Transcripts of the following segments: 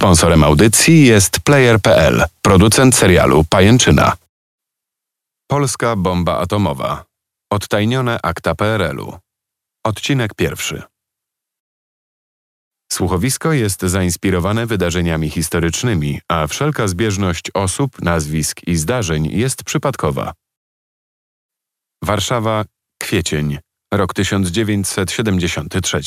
Sponsorem audycji jest Player.pl, producent serialu Pajęczyna. Polska bomba atomowa. Odtajnione akta PRL-u. Odcinek pierwszy. Słuchowisko jest zainspirowane wydarzeniami historycznymi, a wszelka zbieżność osób, nazwisk i zdarzeń jest przypadkowa. Warszawa, kwiecień, rok 1973.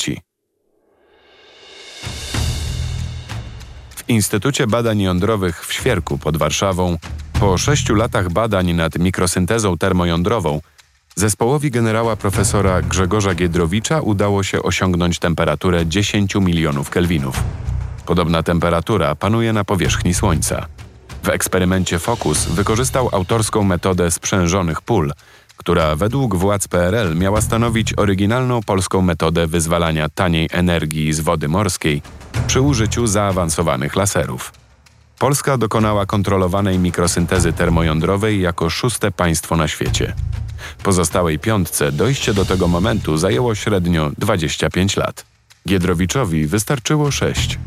W Instytucie Badań Jądrowych w Świerku pod Warszawą, po sześciu latach badań nad mikrosyntezą termojądrową, zespołowi generała profesora Grzegorza Giedrowicza udało się osiągnąć temperaturę 10 milionów kelwinów. Podobna temperatura panuje na powierzchni Słońca. W eksperymencie Focus wykorzystał autorską metodę sprzężonych pól, która według władz PRL miała stanowić oryginalną polską metodę wyzwalania taniej energii z wody morskiej przy użyciu zaawansowanych laserów. Polska dokonała kontrolowanej mikrosyntezy termojądrowej jako szóste państwo na świecie. Pozostałej piątce dojście do tego momentu zajęło średnio 25 lat. Giedrowiczowi wystarczyło 6.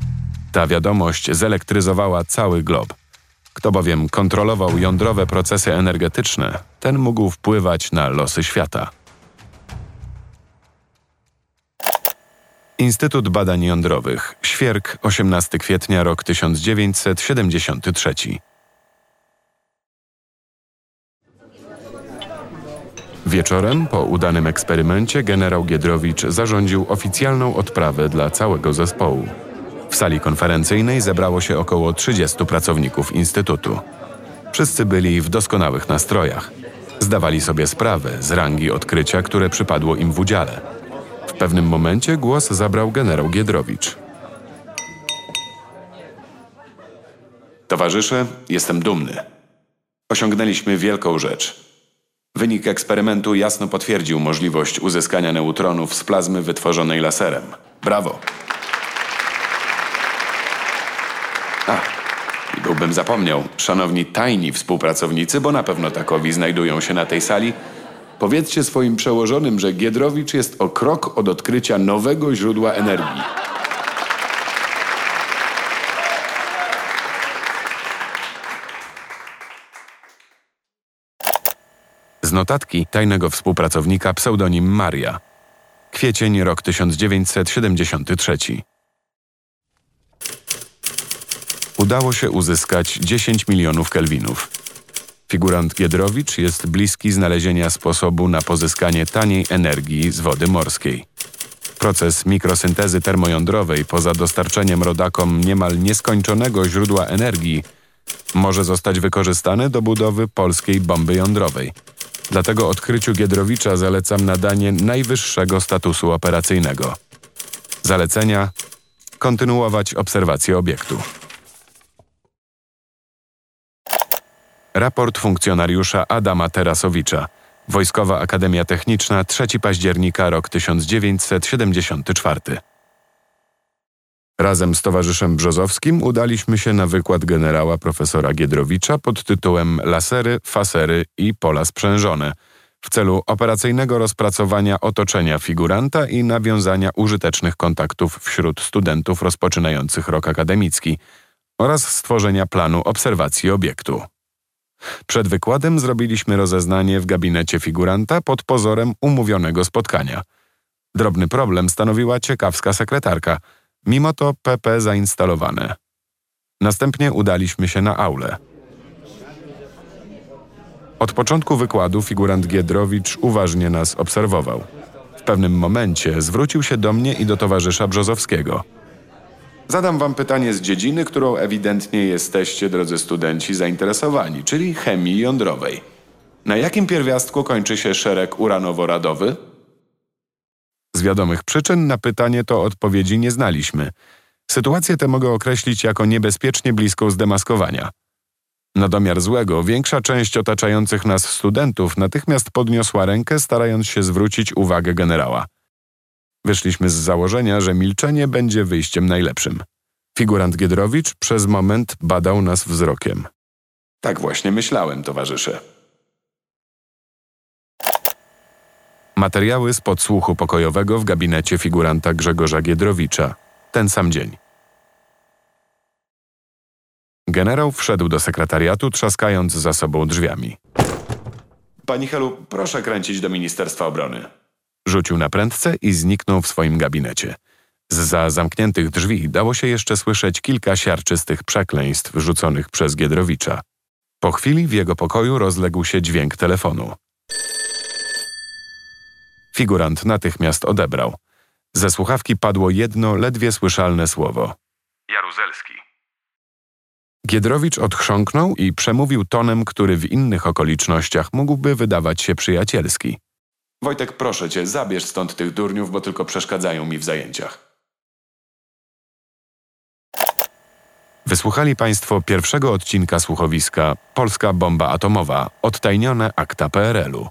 Ta wiadomość zelektryzowała cały glob. Kto bowiem kontrolował jądrowe procesy energetyczne, ten mógł wpływać na losy świata. Instytut Badań Jądrowych, Świerk, 18 kwietnia rok 1973. Wieczorem, po udanym eksperymencie, generał Giedrowicz zarządził oficjalną odprawę dla całego zespołu. W sali konferencyjnej zebrało się około 30 pracowników Instytutu. Wszyscy byli w doskonałych nastrojach. Zdawali sobie sprawę z rangi odkrycia, które przypadło im w udziale. Pewnym momencie głos zabrał generał Giedrowicz. Towarzysze, jestem dumny. Osiągnęliśmy wielką rzecz. Wynik eksperymentu jasno potwierdził możliwość uzyskania neutronów z plazmy wytworzonej laserem. Brawo! A, i byłbym zapomniał, szanowni tajni współpracownicy, bo na pewno takowi znajdują się na tej sali, powiedzcie swoim przełożonym, że Giedrowicz jest o krok od odkrycia nowego źródła energii. Z notatki tajnego współpracownika pseudonim Maria. Kwiecień rok 1973. Udało się uzyskać 10 milionów kelwinów. Figurant Giedrowicz jest bliski znalezienia sposobu na pozyskanie taniej energii z wody morskiej. Proces mikrosyntezy termojądrowej poza dostarczeniem rodakom niemal nieskończonego źródła energii może zostać wykorzystany do budowy polskiej bomby jądrowej – Dlatego odkryciu Giedrowicza zalecam nadanie najwyższego statusu operacyjnego. Zalecenia kontynuować obserwację obiektu. Raport funkcjonariusza Adama Terasowicza. Wojskowa Akademia Techniczna 3 października rok 1974. Razem z towarzyszem Brzozowskim udaliśmy się na wykład generała profesora Giedrowicza pod tytułem Lasery, fasery i pola sprzężone w celu operacyjnego rozpracowania otoczenia figuranta i nawiązania użytecznych kontaktów wśród studentów rozpoczynających rok akademicki oraz stworzenia planu obserwacji obiektu. Przed wykładem zrobiliśmy rozeznanie w gabinecie figuranta pod pozorem umówionego spotkania. Drobny problem stanowiła ciekawska sekretarka – Mimo to PP zainstalowane. Następnie udaliśmy się na aulę. Od początku wykładu figurant Giedrowicz uważnie nas obserwował. W pewnym momencie zwrócił się do mnie i do towarzysza Brzozowskiego. Zadam wam pytanie z dziedziny, którą ewidentnie jesteście, drodzy studenci, zainteresowani, czyli chemii jądrowej. Na jakim pierwiastku kończy się szereg uranowo-radowy? Z wiadomych przyczyn na pytanie to odpowiedzi nie znaliśmy. Sytuację tę mogę określić jako niebezpiecznie bliską zdemaskowania. Na domiar złego, większa część otaczających nas studentów natychmiast podniosła rękę, starając się zwrócić uwagę generała. Wyszliśmy z założenia, że milczenie będzie wyjściem najlepszym. Figurant Giedrowicz przez moment badał nas wzrokiem. Tak właśnie myślałem, towarzysze. Materiały z podsłuchu pokojowego w gabinecie figuranta Grzegorza Giedrowicza. Ten sam dzień. Generał wszedł do sekretariatu, trzaskając za sobą drzwiami. Pani Helu, proszę kręcić do Ministerstwa Obrony. Rzucił na prędce i zniknął w swoim gabinecie. Zza zamkniętych drzwi dało się jeszcze słyszeć kilka siarczystych przekleństw rzuconych przez Giedrowicza. Po chwili w jego pokoju rozległ się dźwięk telefonu. Figurant natychmiast odebrał. Ze słuchawki padło jedno ledwie słyszalne słowo. Jaruzelski. Giedrowicz odchrząknął i przemówił tonem, który w innych okolicznościach mógłby wydawać się przyjacielski. Wojtek, proszę cię, zabierz stąd tych durniów, bo tylko przeszkadzają mi w zajęciach. Wysłuchali Państwo pierwszego odcinka słuchowiska Polska bomba atomowa odtajnione akta PRL-u.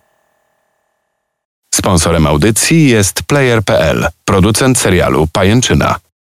Sponsorem audycji jest Player.pl, producent serialu Pajęczyna.